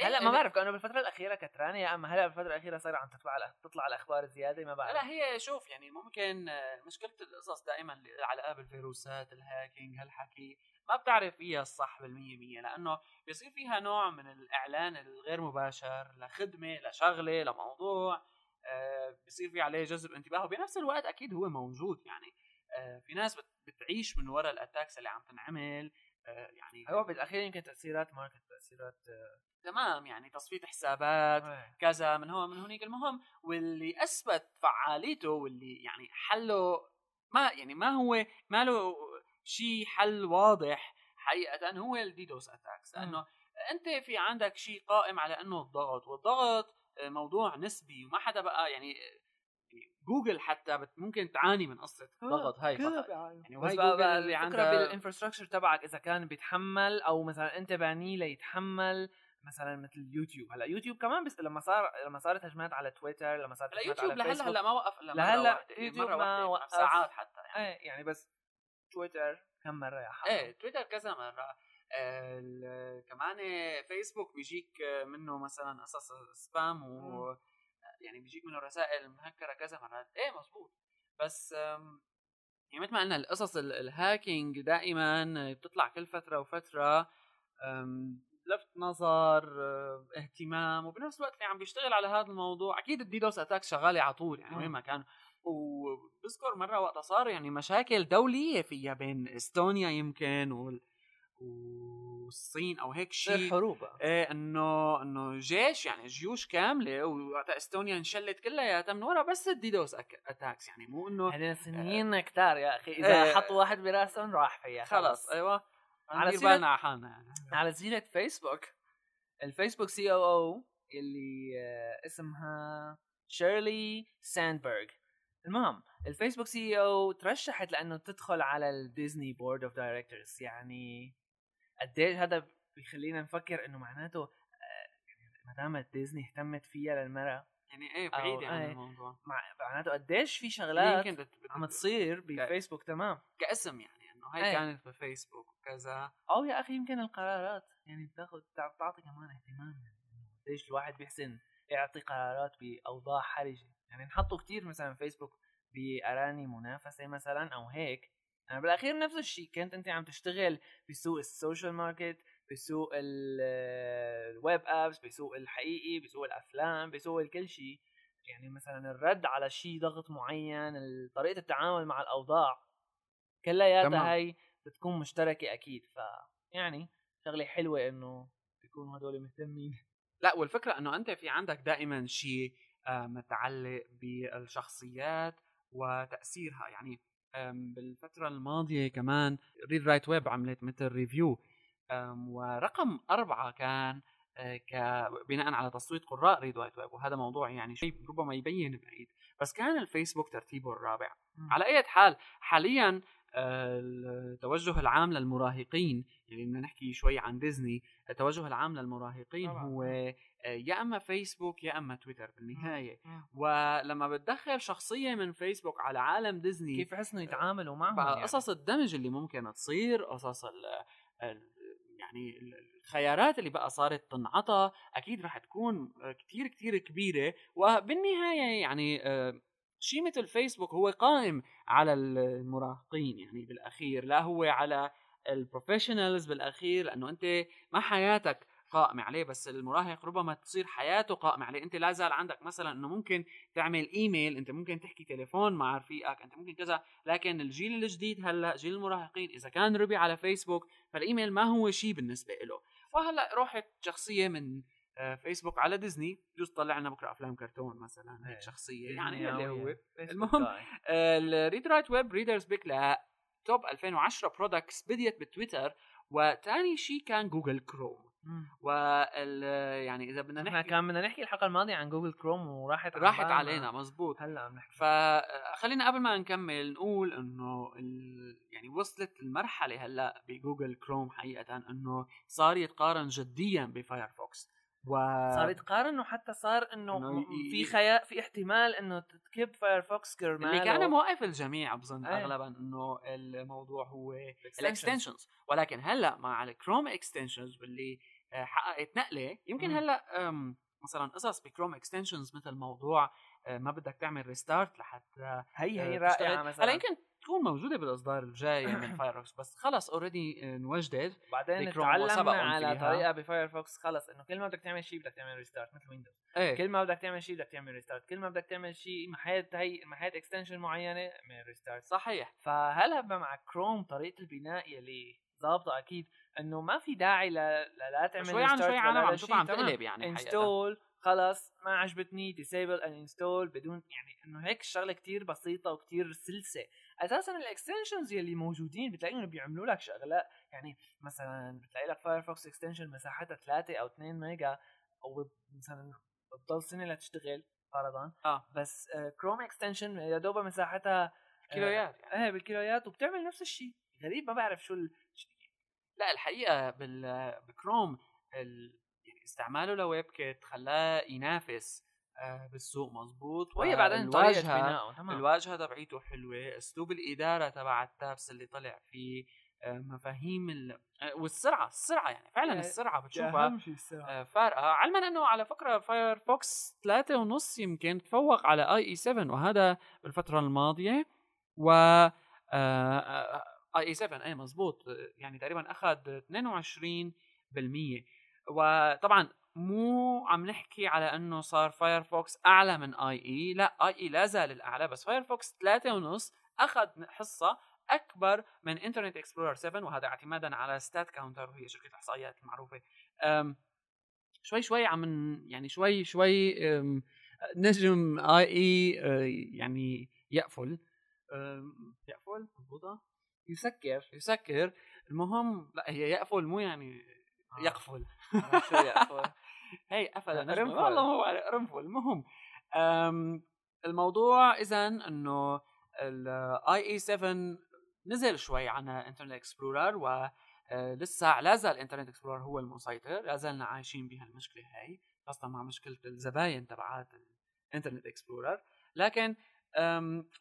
هلأ إيه، ما بعرف كانه بالفترة الأخيرة كترانة يا اما هلأ بالفترة الأخيرة صار عم تطلع تطلع الاخبار زيادة ما بعرف. لا هي شوف يعني ممكن آه، مشكلة القصص دائما اللي علاقه بالفيروسات ال hacking هالحكي ما بتعرف فيها الصح بالمية مية لأنه بيصير فيها نوع من الإعلان الغير مباشر لخدمة لشغلة لموضوع آه، بصير في عليه جذب انتباه وبنفس الوقت أكيد هو موجود يعني آه، في ناس بت- بتعيش من وراء ال attacks اللي عم تنعمل يعني هو بالاخير يمكن تأثيرات market تأثيرات تمام يعني تصفية حسابات آه. كذا من هون من هونيك المهم واللي أثبت فعاليته واللي يعني حله ما يعني ما هو ما له شيء حل واضح حقيقة هو ال DDoS attacks لأنه أنت في عندك شيء قائم على أنه الضغط والضغط موضوع نسبي وما حدا بقى يعني جوجل حتى بت- ممكن تعاني من قصة. الضغط هاي فقط. يعني بس بقى, بقى اللي الفكرة عندها بال infrastructure تبعك إذا كان بيتحمل أو مثلا أنت بانيه ليتحمل مثلا مثل يوتيوب. هلأ يوتيوب كمان بس لما صار لما صارت هجمات على تويتر لما صارت هلأ هجمات يوتيوب على لهلا هلا ما وقف الا لهلأ يعني يوتيوب ما واحدة وقف. ساعات حتى يعني. إيه يعني بس تويتر كم مرة يا حرام. إيه تويتر كذا مرة. آه، كمان فيسبوك بيجيك منه مثلا قصص spam و يعني بيجيك منه رسائل مهكرة كذا مرات إيه مزبوط بس يعني مثل ما قلنا القصص ال- ال hacking دائما بتطلع كل فترة وفترة لفت نظر آه، اهتمام وبنفس الوقت اللي عم بيشتغل على هذا الموضوع. أكيد ال DDoS attack شغاله على طول يعني. وين ما كان. وبذكر مرة وقت صار يعني مشاكل دولية فيها بين إستونيا يمكن وال والصين أو هيك شيء حروب. إيه إنه إنه جيش يعني جيوش كاملة ووقتها إستونيا انشلت كلياتها من ورا بس ال DDoS att- attacks يعني مو إنه هذين الصينيين كتار يا أخي. إذا إيه. حطوا واحد برأسهم راح فيها خلص. أيوه. على على سيرة- بالنا على حالنا يعني. على سيرة فيسبوك الفيسبوك COO اللي آه، اسمها شيرلي ساندبرغ. المهم الفيسبوك COO ترشحت لأنه تدخل على الديزني board of directors يعني قديش هذا بيخلينا نفكر إنه معناته آه، يعني ما دامت ديزني اهتمت فيها للمرأة يعني إيه بعيده عن إيه. الموضوع مع- معناته قديش في شغلات يمكن. عم تصير بفيسبوك تمام كاسم يعني إنه هاي إيه. كانت بفيسبوك وكذا أو يا أخي يمكن القرارات يعني بتاخذ بتع- بتعطي كمان اهتمام يعني قديش الواحد بيحسن يعطي قرارات بأوضاع حرجة يعني نحطوا كتير مثلا فيسبوك بأراني منافسة مثلا أو هيك يعني بالاخير نفس الشيء كنت انت عم تشتغل بسوق ال social market بسوق ال- الـ web apps بسوق الحقيقي بسوق الأفلام بسوق الكل شيء. يعني مثلا الرد على شيء ضغط معين طريقة التعامل مع الأوضاع. كلياتها هي بتكون مشتركة أكيد. ف يعني شغلة حلوة إنه بيكونوا هدول مهتمين. لا والفكرة إنه أنت في عندك دائما شيء آه، متعلق بالشخصيات وتأثيرها. يعني بالفترة الماضية كمان ReadWriteWeb عملت مثل review ورقم أربعة كان آه، ك بناء على تصويت قراء ReadWriteWeb وهذا موضوع يعني شيء ربما يبين بعيد. بس كان الفيسبوك ترتيبه الرابع. على أي حال حاليا التوجه العام للمراهقين يعني بدنا نحكي شوي عن ديزني التوجه العام للمراهقين طبعاً. هو آه، يا أما فيسبوك يا أما تويتر بالنهاية مم. ولما بتدخل شخصية من فيسبوك على عالم ديزني كيف يحسنوا يتعاملوا معهم يعني. قصص الدمج اللي ممكن تصير قصص ال ال يعني الخيارات اللي بقى صارت تنعطى أكيد رح تكون كتير كتير كبيرة وبالنهاية يعني شيء مثل فيسبوك هو قائم على المراهقين يعني بالأخير لا هو على ال professionals بالأخير لأنه أنت ما حياتك قائمة عليه بس المراهق ربما تصير حياته قائمة عليه. أنت لا زال عندك مثلا إنه ممكن تعمل إيميل أنت ممكن تحكي تليفون مع رفيقك أنت ممكن كذا لكن الجيل الجديد هلأ جيل المراهقين إذا كان ربي على فيسبوك فالإيميل ما هو شيء بالنسبة له. وهلأ روحت شخصية من فيسبوك على ديزني بجوز طلع لنا بكرة أفلام كرتون مثلا هيك إيه. شخصية يعني اللي هو المهم،. ال ReadWriteWeb readers pick top 2010 products بديت بتويتر وثاني شيء كان جوجل كروم. وال يعني إذا بدنا إحنا نحكي كان بدنا نحكي الحلقة الماضية عن جوجل كروم وراحت راحت. علينا مزبوط هلأ عم نحكي فخلينا قبل ما نكمل نقول إنه ال... يعني وصلت المرحلة هلأ بجوجل كروم حقيقه إنه صار يتقارن جديا بفايرفوكس و صار يتقارن وحتى صار إنه إنه ي- في خيا في احتمال إنه تكب فايرفوكس كرماله اللي كان موقف الجميع بظن إيه. اغلبا إنه الموضوع هو. ال extensions ولكن هلأ مع الكروم extensions واللي حققت نقلة يمكن. هلأ مثلا قصص بكروم extensions مثل موضوع آه، ما بدك تعمل restart لحتى هي هي آه، رائعة تشتغل. مثلا هلا يمكن تكون موجودة بالإصدار الجاي من (laughs) فايرفوكس بس خلص already انوجدت بعدين تعلمنا على فيها. طريقة بفايرفوكس خلص إنه كل ما بدك تعمل شيء بدك تعمل restart مثل ويندوز إيه كل ما بدك تعمل شيء بدك تعمل restart كل ما بدك تعمل شيء محيط هي محيط extension معينة اعمل restart صحيح فهلا مع كروم طريقة البناء يلي ظابطة أكيد إنه ما في داعي ل... ل- لا تعمل شوي عن شوي عالم عم لا تشوف. عم. تقلب يعني. install خلص ما عجبتني disable uninstall بدون يعني إنه هيك الشغلة كتير بسيطة وكتير سلسة أساسا ال extensions يلي موجودين بتلاقيهم بيعملوا لك شغلات يعني مثلا بتلاقي لك Firefox extension مساحتها 3 أو 2 ميجا أو مثلا بتضل سنة لتشتغل فرضا آه. بس Chrome extension يا دوب مساحتها كيلويات يعني. إيه بالكيلويات وبتعمل نفس الشيء. غريب ما بعرف شو ال... لا الحقيقة بال بكروم ال... يعني استعماله ل WebKit خلاه ينافس آه، بالسوق مزبوط وهي بعدين طريقة والواجهه بنائه تمام. الواجهه تبعيته حلوة أسلوب الإدارة تبع ال tabs اللي طلع فيه آه، مفاهيم ال... آه، والسرعة السرعة يعني فعلا السرعة بتشوفها شيء السرعة. آه، فارقة. علما إنه على فكرة Firefox ثلاثة ونص يمكن تفوق على IE 7 وهذا بالفترة الماضية و IE 7 اي مزبوط آه، يعني تقريبا أخذ 22% وطبعا مو عم نحكي على إنه صار Firefox أعلى من IE لا IE لا زال الأعلى بس Firefox ثلاثة ونص أخذ حصة أكبر من Internet Explorer 7 وهذا اعتمادا على StatCounter وهي شركة إحصائيات المعروفه شوي شوي عم يعني شوي شوي نجم اي اي أه، يعني يقفل. يقفل؟ مضبوطة؟ يسكر يسكر. المهم لا هي يقفل مو يعني. يقفل. شو يقفل. (laughs) هي قفل. قرنفل. والله هو على قرنفل المهم الموضوع اذا إنه الاي آي 7 نزل شوي عن انترنت اكسبلورر و آه، لسه لا زال Internet Explorer هو المسيطر. لا زلنا عايشين بهالمشكله هاي خاصة مع مشكلة الزباين تبعات ال Internet Explorer لكن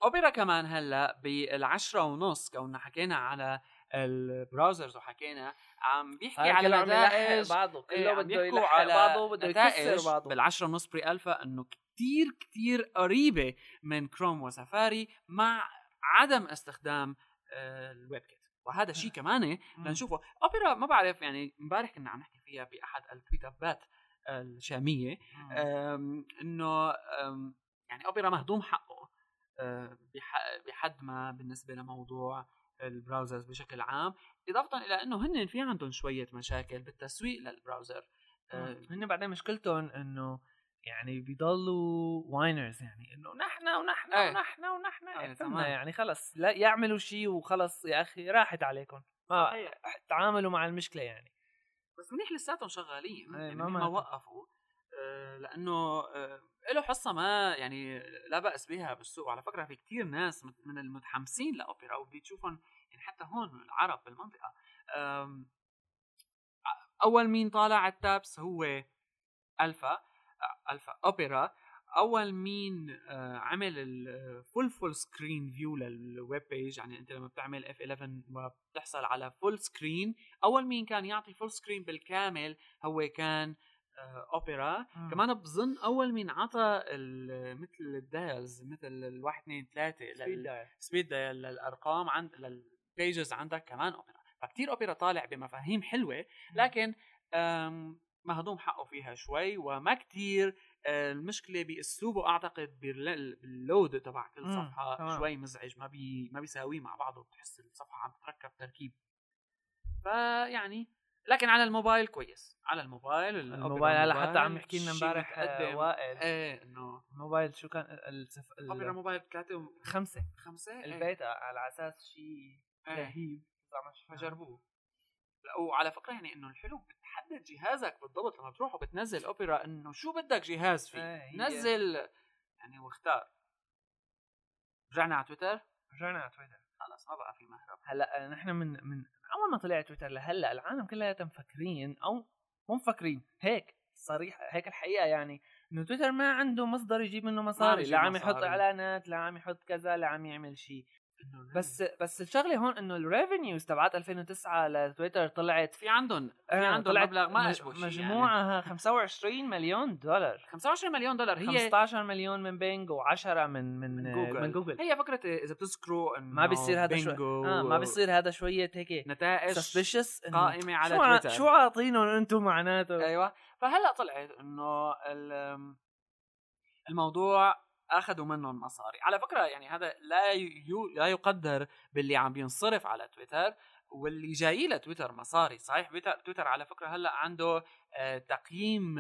اوبرا كمان هلأ بالعشرة ونص كوننا حكينا على ال browsers وحكينا عم بيحكي على نتائج بعضه إيه، كله عم بده يلحق على بعضه نتائج يكسر بعضه. بالعشرة ونص pre-alpha إنه كتير كتير قريبة من Chrome و Safari مع عدم استخدام آه، ال WebKit. وهذا شيء كمان لنشوفه. أوبرا ما بعرف يعني امبارح كنا عم نحكي فيها بأحد ال tweetup ات الشامية. إنه يعني أوبرا مهضوم حقه بح- بحد ما بالنسبة لموضوع ال browsers بشكل عام اضافه إلى إنه هن في عندهم شوية مشاكل بالتسويق لل browser أه، هن بعدين مشكلتهم انه يعني بيضلوا whiners يعني انه نحن ونحن إيه. ونحن ونحن إيه، تمام. يعني خلص لا يعملوا شيء وخلص يا أخي راحت عليكم ما صحيح. تعاملوا مع المشكلة يعني بس منيح لساتهم شغالين إيه، يعني ما ما. وقفوا أه، لأنه أه، له حصة ما يعني لا بأس بها بالسوق. وعلى فكرة في كتير ناس من المتحمسين لأوبرا وبتشوفهم يعني حتى هون العرب بالمنطقة. أول مين طالع ال tabs هو ألفا ألفا أوبرا. أول مين آه، عمل ال full full screen view لل web page يعني أنت لما بتعمل F11 وبتحصل على full screen أول مين كان يعطي full screen بالكامل هو كان أوبرا مم. كمان بظن أول مين عطى مثل ال dials مثل الواحد اثنين ثلاثة speed dial. speed dial للأرقام عند لل pages عندك كمان أوبرا فكتير أوبرا طالع بمفاهيم حلوة لكن مهضوم حقه فيها شوي وما كتير آه، المشكلة بأسلوبه أعتقد بالل- بال load تبع كل صفحة. شوي مزعج ما بي ما بيساويه مع بعضه بتحس الصفحة عم تتركب تركيب فيعني لكن على الموبايل كويس. على الموبايل الموبايل هلا حتى عم يحكي لنا امبارح آه،. وائل. إيه إنه الموبايل شو كان؟ السف... اوبرا موبايل ثلاثة خمسة. وخمسة إيه. البيتا على أساس شيء إيه. رهيب. فجربوه. لا وعلى فكرة يعني إنه الحلو بتحدد جهازك بالضبط لما بتروح وبتنزل أوبرا إنه شو بدك جهاز فيه. هي- نزل يعني واختار. رجعنا على تويتر؟ رجعنا على تويتر. خلص ما بقى في مهرب. هلا نحن من من أول ما طلع تويتر لهلا العالم كلها مفكرين أو مو مفكرين هيك صريح هيك الحقيقة يعني إنه تويتر ما عنده مصدر يجيب منه مصاري لا عم يحط. إعلانات لا عم يحط كذا لا عم يعمل شيء بس بس الشغلة هون إنه ال revenues تبعت 2009 لتويتر طلعت في عندهم في آه، عندهم مبلغ ما اشبه شيء يعني. مجموعها 25 مليون دولار. 25 مليون دولار. هي 15 مليون من Bing و10 من من من جوجل. من جوجل. هي فكرة إذا بتذكروا إنه ما بيصير هذا شو آه ما بيصير هذا شوية هيك نتائج suspicious قائمة على شو تويتر. شو عاطينهم أنتم معناته؟ أيوه. فهلأ طلعت إنه ال- الموضوع أخذوا منهم مصاري على فكرة يعني هذا لا يو لا يقدر باللي عم بينصرف على تويتر واللي جاي لتويتر مصاري. صحيح Twitter Twitter على فكرة هلأ عنده آه، تقييم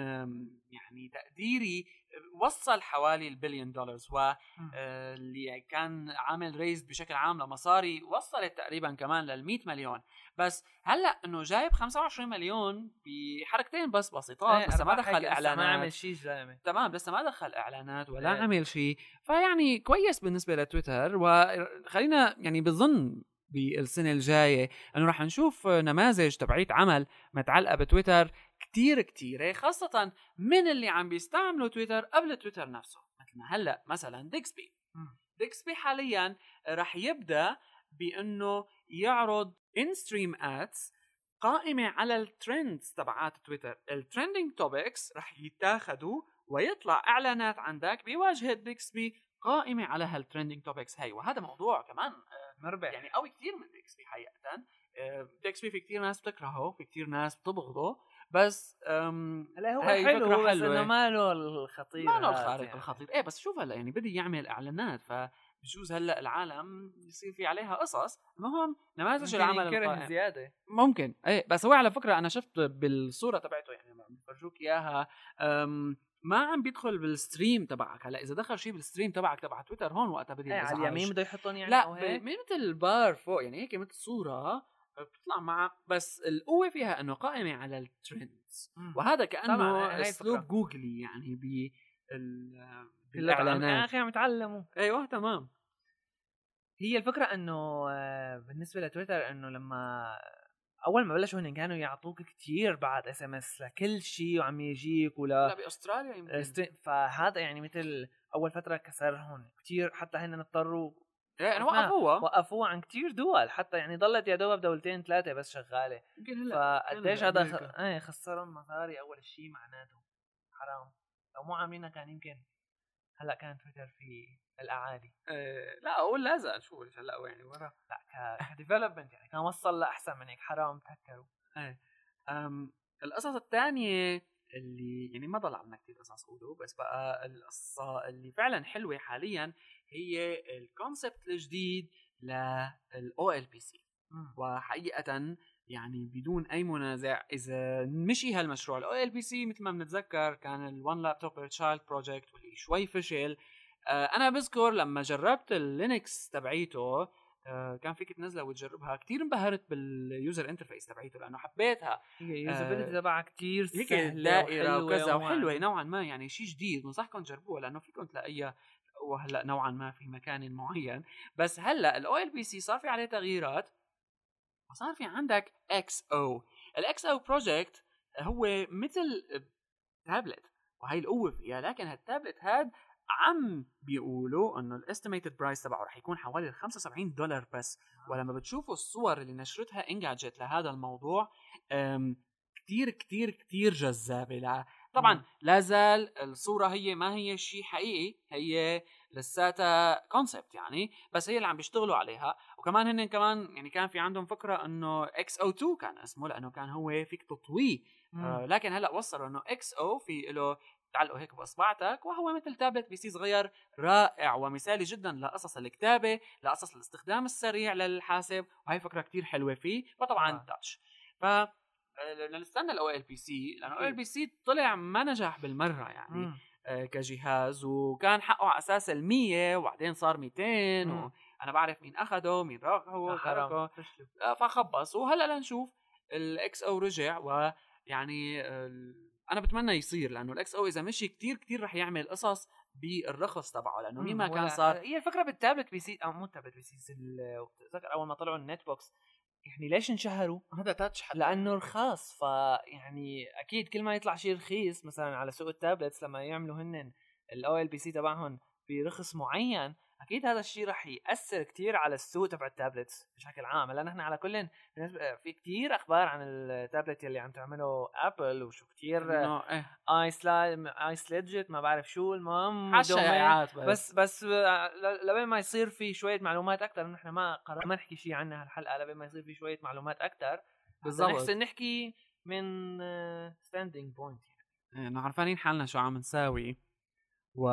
يعني تقديري وصل حوالي ال billion dollars و مم. آه، اللي كان عامل raise بشكل عام لمصاري وصلت تقريبا كمان لل 100 مليون. بس هلأ إنه جايب 25 مليون بحركتين بس بسيطات إيه، لسه ما دخل لسه ما عمل اعلانات شيء زلمه تمام لسه ما دخل إعلانات ولا إيه. عمل شيء. فيعني كويس بالنسبة لتويتر وخلينا يعني بظن بالسنة الجاية إنه رح نشوف نماذج تبعيت عمل متعلقة بتويتر. كتير كتيرة خاصة من اللي عم بيستعملوا تويتر قبل تويتر نفسه مثل ما هلأ مثلا ديكسبي. ديكسبي حاليا رح يبدأ بأنه يعرض in-stream ads قائمة على ال trends تبعات تويتر. ال trending topics رح يتاخدوا ويطلع إعلانات عندك بواجهة Digsby قائمة على هال trending topics هاي وهذا موضوع كمان آه، مربح. يعني قوي كثير من Digsby حقيقة Digsby في كثير ناس بتكرهه في كثير ناس بتبغضه بس هلا هو حلو فكرة بس. إنه ما له الخطير ما له هذا الخارق يعني. الخطير إيه بس شوف هلأ يعني بده يعمل إعلانات فبجوز هلأ العالم يصير في عليها قصص المهم نماذج العمل القائم. زيادة ممكن إيه بس هو على فكرة أنا شفت بالصورة تبعته يعني بفرجوك إياها ما عم بيدخل بال stream تبعك هلأ إذا دخل شيء بال stream تبعك تبع تويتر هون وقتها بدي إيه على. اليمين بده يحطهم يعني لا مثل بار فوق يعني هيك مثل صورة بتطلع مع بس القوة فيها إنه قائمة على ال trends. وهذا كأنه أسلوب. جوجلي يعني ب بالإعلانات. أخي عم يتعلموا. أيوه تمام. هي الفكرة إنه آه، بالنسبة لتويتر إنه لما أول ما بلشوا هن كانوا يعطوك كتير بعد SMS لكل شيء وعم يجيك لا ولا بأستراليا يمكن. فهذا يعني مثل أول فترة كسرهم كتير. حتى هن اضطروا إيه أنا شفناها. وقفوها وقفوه عن كتير دول. حتى يعني ضلت يا دوب دولتين ثلاثة بس شغالة. يمكن هلأ فقديش هذا خ... إيه خسرهم مصاري أول شيء معناته. حرام. لو مو عاملينها كان يمكن هلأ كان تويتر في الأعالي. إيه، لا أقول لا زال شو هلأ يعني ورا. لا ك development يعني كان وصل لأحسن من هيك حرام تهكروا أم القصص الثانية اللي يعني ما ضل عندنا كثير قصص قولوا بس بقى القصة اللي فعلا حلوة حاليا هي ال concept الجديد لل OLPC وحقيقة يعني بدون أي منازع إذا مشي هالمشروع ال OLPC مثل ما بنتذكر كان ال One Laptop Child project واللي شوي فشل. آه أنا بذكر لما جربت ال Linux تبعيته آه كان فيك تنزلها وتجربها كتير انبهرت بال user interface تبعيته لأنه حبيتها. هي usability تبعها كتير هيك سهلة دائرة وكذا وحلوة نوعا. ما يعني شيء جديد بنصحكم تجربوها لأنه فيكم تلاقيها وهلأ نوعا ما في مكان معين. بس هلأ ال OLPC صار في عليه تغييرات. وصار في عندك XO ال XO project هو مثل تابلت وهي القوة فيها. لكن هالتابلت هاد عم بيقولوا إنه ال estimated price تبعه رح يكون حوالي 75 دولار بس. ولما بتشوفوا الصور اللي نشرتها Engadget لهذا الموضوع كتير كتير كتير جذابة طبعا مم. لا زال الصورة هي ما هي شيء حقيقي هي لساتها concept يعني بس هي اللي عم بيشتغلوا عليها وكمان هن كمان يعني كان في عندهم فكرة إنه XO 2 كان اسمه لأنه كان هو فيك تطويه آه مم. لكن هلأ وصلوا إنه XO في له تعلقه هيك بأصبعتك وهو مثل tablet PC صغير رائع ومثالي جدا لقصص الكتابة لقصص الاستخدام السريع للحاسب وهي فكرة كتير حلوة فيه وطبعا آه. touch ف نستنى ال OLPC لأنه ال OLPC طلع ما نجح بالمرة يعني مم. آه، كجهاز وكان حقه على أساس ال 100 وبعدين صار 200 مم. وأنا بعرف مين أخده مين راقه آه، حرام. آه، فخبص وهلأ لنشوف ال XO رجع ويعني ال- أنا بتمنى يصير لأنه ال XO إذا مشي كتير كتير رح يعمل قصص بالرخص تبعه لأنه مين ما. كان صار هي الفكرة بال tablet PC أو مو ال tablet PC بتذكر أول ما طلعوا ال netbooks يعني ليش انشهروا؟ هذا touch حتى لأنه رخاص فيعني أكيد كل ما يطلع شيء رخيص مثلا على سوق ال tablets لما يعملوا هن ال OLPC تبعهم برخص معين أكيد هذا الشيء رح يأثر كتير على السوق تبع ال tablets بشكل عام هلا نحن على كل في كتير أخبار عن التابلت اللي عم تعمله Apple وشو كتير إنه إيه iS iSlate ما بعرف شو المهم. شائعات بس بس ل- لبين ما يصير في شوية معلومات أكثر نحن ما قررنا ما نحكي شيء عنها هالحلقة لبين ما يصير في شوية معلومات أكثر بالضبط. نحسن نحكي من standing point يعني إنه عارفين حالنا شو عم نساوي و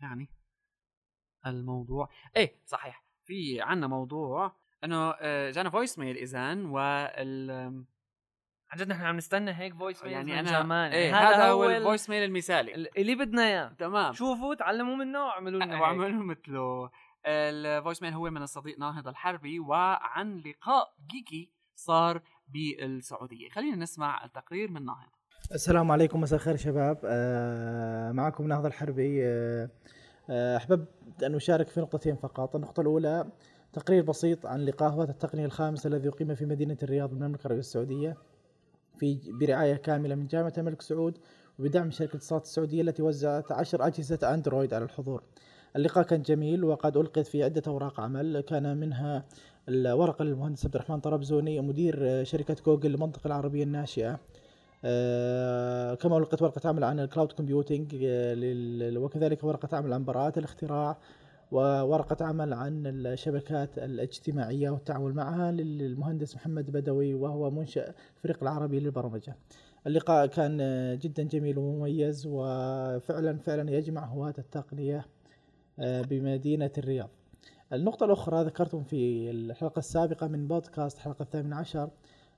يعني الموضوع. إيه صحيح. في عنا موضوع إنه آه، جانا voice mail اذا وال عن جد نحن عم نستنى هيك voice يعني من أنا زمان إيه يعني هذا هو ال- ال voice mail المثالي. ال- اللي بدنا إياه. تمام. شوفوا تعلموا منه واعملوا لنا. واعملوا مثله. الفويس ميل هو من الصديق ناهض الحربي وعن لقاء جيكي صار بالسعودية. خلينا نسمع التقرير من ناهض. السلام عليكم. مساء الخير شباب. آه، معكم نهض الحربي. آه، آه، أحببت أن أشارك في نقطتين فقط. النقطة الأولى تقرير بسيط عن لقاء هوات التقنية الخامس الذي أقيم في مدينة الرياض بالمملكة العربية السعودية في برعاية كاملة من جامعة الملك سعود وبدعم شركة الاتصالات السعودية التي وزعت عشر أجهزة أندرويد على الحضور. اللقاء كان جميل وقد ألقيت في عدة أوراق عمل. كان منها الورقة للمهندس عبد الرحمن طرابزوني مدير شركة جوجل للمنطقة العربية الناشئة. كما ألقت ورقة عمل عن ال cloud computing آه، لل- وكذلك ورقة عمل عن براءات الاختراع وورقة عمل عن الشبكات الاجتماعية والتعامل معها للمهندس محمد بدوي وهو منشأ الفريق العربي للبرمجة. اللقاء كان آه، جدا جميل ومميز وفعلا فعلا يجمع هواة التقنية آه، بمدينة الرياض. النقطة الأخرى ذكرتم في الحلقة السابقة من بودكاست الحلقة الثامن عشر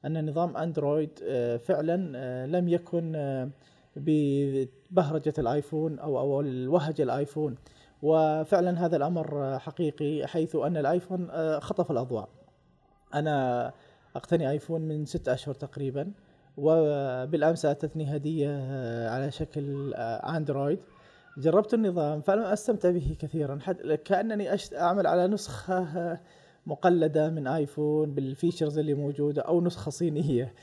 أن نظام أندرويد آه، فعلا آه، لم يكن آه، ببهرجة الآيفون أو أو الوهج الآيفون. وفعلا هذا الأمر آه، حقيقي حيث أن الآيفون آه، خطف الأضواء. أنا أقتني آيفون من ست أشهر تقريبا وبالأمس أتتني هدية آه، على شكل أندرويد. جربت النظام فلم أستمتع به كثيرا أشت- أعمل على نسخة مقلدة من آيفون بال features اللي نسخة صينية.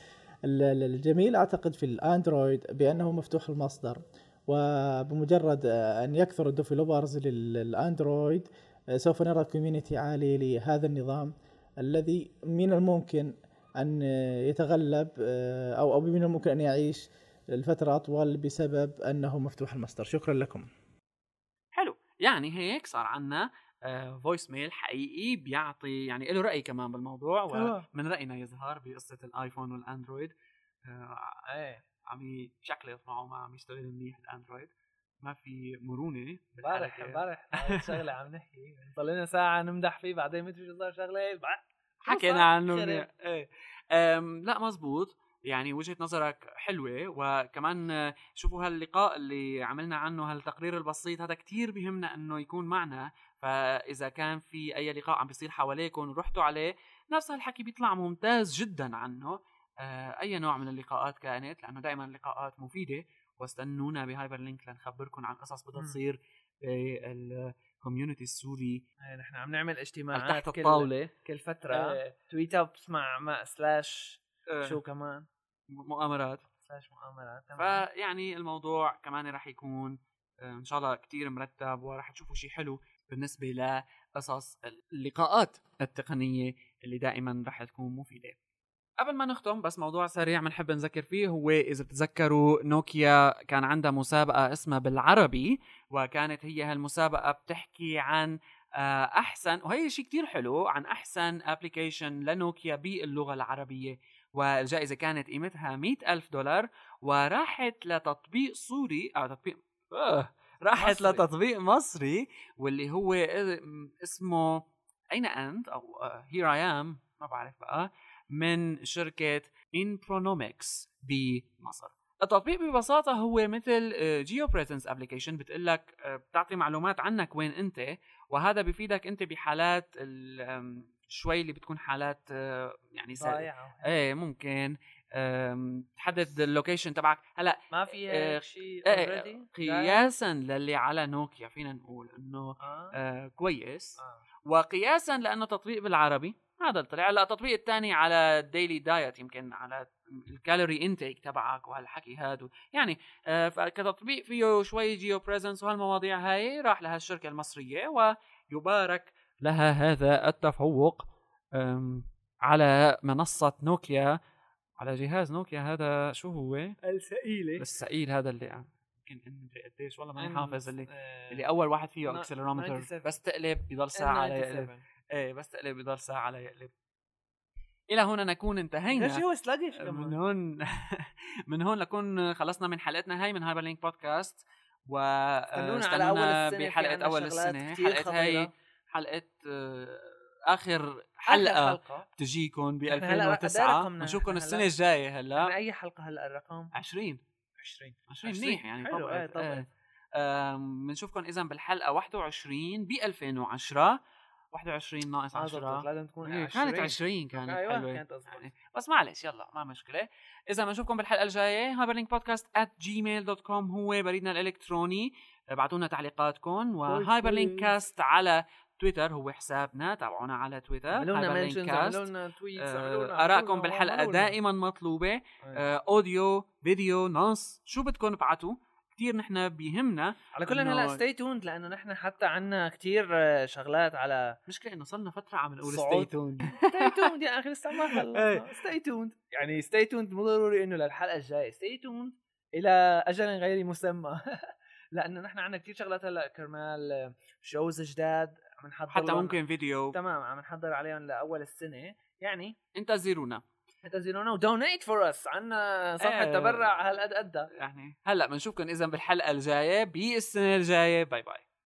ال- ال- الجميل أعتقد في الأندرويد بأنه مفتوح المصدر وبمجرد أن يكثر ال developers للأندرويد آه، سوف نرى community عالي لهذا النظام الذي من الممكن آه، يتغلب آه، أو أو من الممكن أن يعيش لفترة أطول بسبب أنه مفتوح المصدر. شكرا لكم. حلو. يعني هيك صار عنا فويس ميل حقيقي بيعطي يعني له رأي كمان بالموضوع تمام. ومن رأينا يظهر بقصة الآيفون والأندرويد آه، إيه عم شكله معه ما عم يشتغل منيح الأندرويد ما في مرونة امبارح. امبارح الشغلة عم نحكي لنا ساعة نمدح فيه بعدين مدري شو صار شغلة حكينا؟ عنه. إيه لا مزبوط يعني وجهة نظرك حلوة وكمان آه، شوفوا هاللقاء اللي عملنا عنه هالتقرير البسيط هذا كتير بيهمنا إنه يكون معنا فإذا كان في أي لقاء عم بيصير حواليكم ورحتوا عليه نفس هالحكي بيطلع ممتاز جدا عنه. آه، أي نوع من اللقاءات كانت؟ لأنه دائما اللقاءات مفيدة. واستنونا بهايبر لينك لنخبركم عن قصص بدها. تصير بال community السوري. إيه، نحن عم نعمل اجتماعات تحت الطاولة. كل فترة. إيه. tweetups مع مع slash آه، شو كمان. مؤامرات. slash مؤامرات تمام. فيعني الموضوع كمان رح يكون آه، إن شاء الله كتير مرتب ورح تشوفوا شيء حلو. بالنسبة لقصص اللقاءات التقنية اللي دائما رح تكون مفيدة. قبل ما نختم بس موضوع سريع بنحب نذكر فيه هو إذا بتتذكروا نوكيا كان عندها مسابقة اسمها بالعربي وكانت هي هالمسابقة بتحكي عن آه، أحسن وهي شيء كتير حلو عن أحسن application لنوكيا باللغة العربية. والجائزة كانت قيمتها مئة ألف دولار وراحت لتطبيق سوري أو تطبيق آه راحت مصري. لتطبيق مصري واللي هو اسمه أين أنت أو Here I Am ما بعرف بقى من شركة انبرونومكس بمصر التطبيق ببساطة هو مثل geo presence application بتقول لك بتعطي معلومات عنك وين أنت وهذا بيفيدك أنت بحالات شوي اللي بتكون حالات آه، يعني. ضايعة إيه ممكن تحدد ال location تبعك هلأ ما في آه، شيء إيه، already؟ قياسا للي على نوكيا فينا نقول إنه آه. آه كويس آه. وقياسا لأنه تطبيق بالعربي هذا طلع هلأ التطبيق الثاني على ال daily diet يمكن على ال calorie intake تبعك وهالحكي هذا يعني آه، فكتطبيق فيه شوي geo presence وهالمواضيع هاي راح لها الشركة المصرية ويبارك لها هذا التفوق على منصة نوكيا على جهاز نوكيا هذا شو هو؟ الثقيله الثقيل هذا اللي يمكن مدري قديش والله ماني حافظ اللي آه، اللي أول واحد فيه أكسلرومتر 97. بس تقلب بضل ساعة على يقلب N97. إيه بس تقلب بضل ساعة على يقلب إلى هنا نكون انتهينا ليش هو سلاجش (laughs) من هون من هون نكون خلصنا من حلقتنا هاي من هايبر لينك بودكاست و استنونا على أول السنة بحلقة أول السنة حلقة هاي. حلقة آه، آخر آخر حلقة حلقة. تجيكم ب إحنا هلا قد إيه 2009 رقمنا؟ بنشوفكم إحنا السنة هلا- الجاية هلا. أي حلقة هلا الرقم؟ 20 20 20 منيح يعني حلو. طبعا. إيه طبعا. بنشوفكم اذا بالحلقة 21 ب 2010 21 ناقص آه، 10 زبط. لازم تكون إيه، 20 كانت 20 كانت أيوه حلوة. كانت يعني بس معلش يلا ما مشكلة. اذا بنشوفكم بالحلقة الجاية. هايبرلينك بودكاست at gmail.com هو بريدنا الإلكتروني. ابعتوا لنا تعليقاتكم وهايبرلينك كاست على تويتر هو حسابنا تابعونا على تويتر عملوا لنا هايبرلينك mentions. عملوا لنا tweets آه، آرائكم بالحلقة. دائما مطلوبة. آه، audio فيديو نص شو بدكم ابعتوا كثير نحن بيهمنا على كل هلا stay tuned لأنه نحن حتى عنا كتير شغلات على مشكلة إنه صرنا فترة عم نقول. stay tuned stay tuned يا أخي لسه ما (laughs) إيه. خلصنا stay tuned يعني stay tuned مو ضروري إنه للحلقة الجاية stay tuned إلى أجل غير مسمى (laughs) لأنه نحن عنا كتير شغلات هلا كرمال shows جداد عم نحضر حتى. ممكن فيديو. تمام عم نحضر عليهم لأول السنة. يعني انتظرونا. انتظرونا و donate for us عنا صفحة إيه. تبرع هالقد قدها. يعني هلأ بنشوفكم اذا بالحلقة الجاية بالسنة الجاية. باي باي.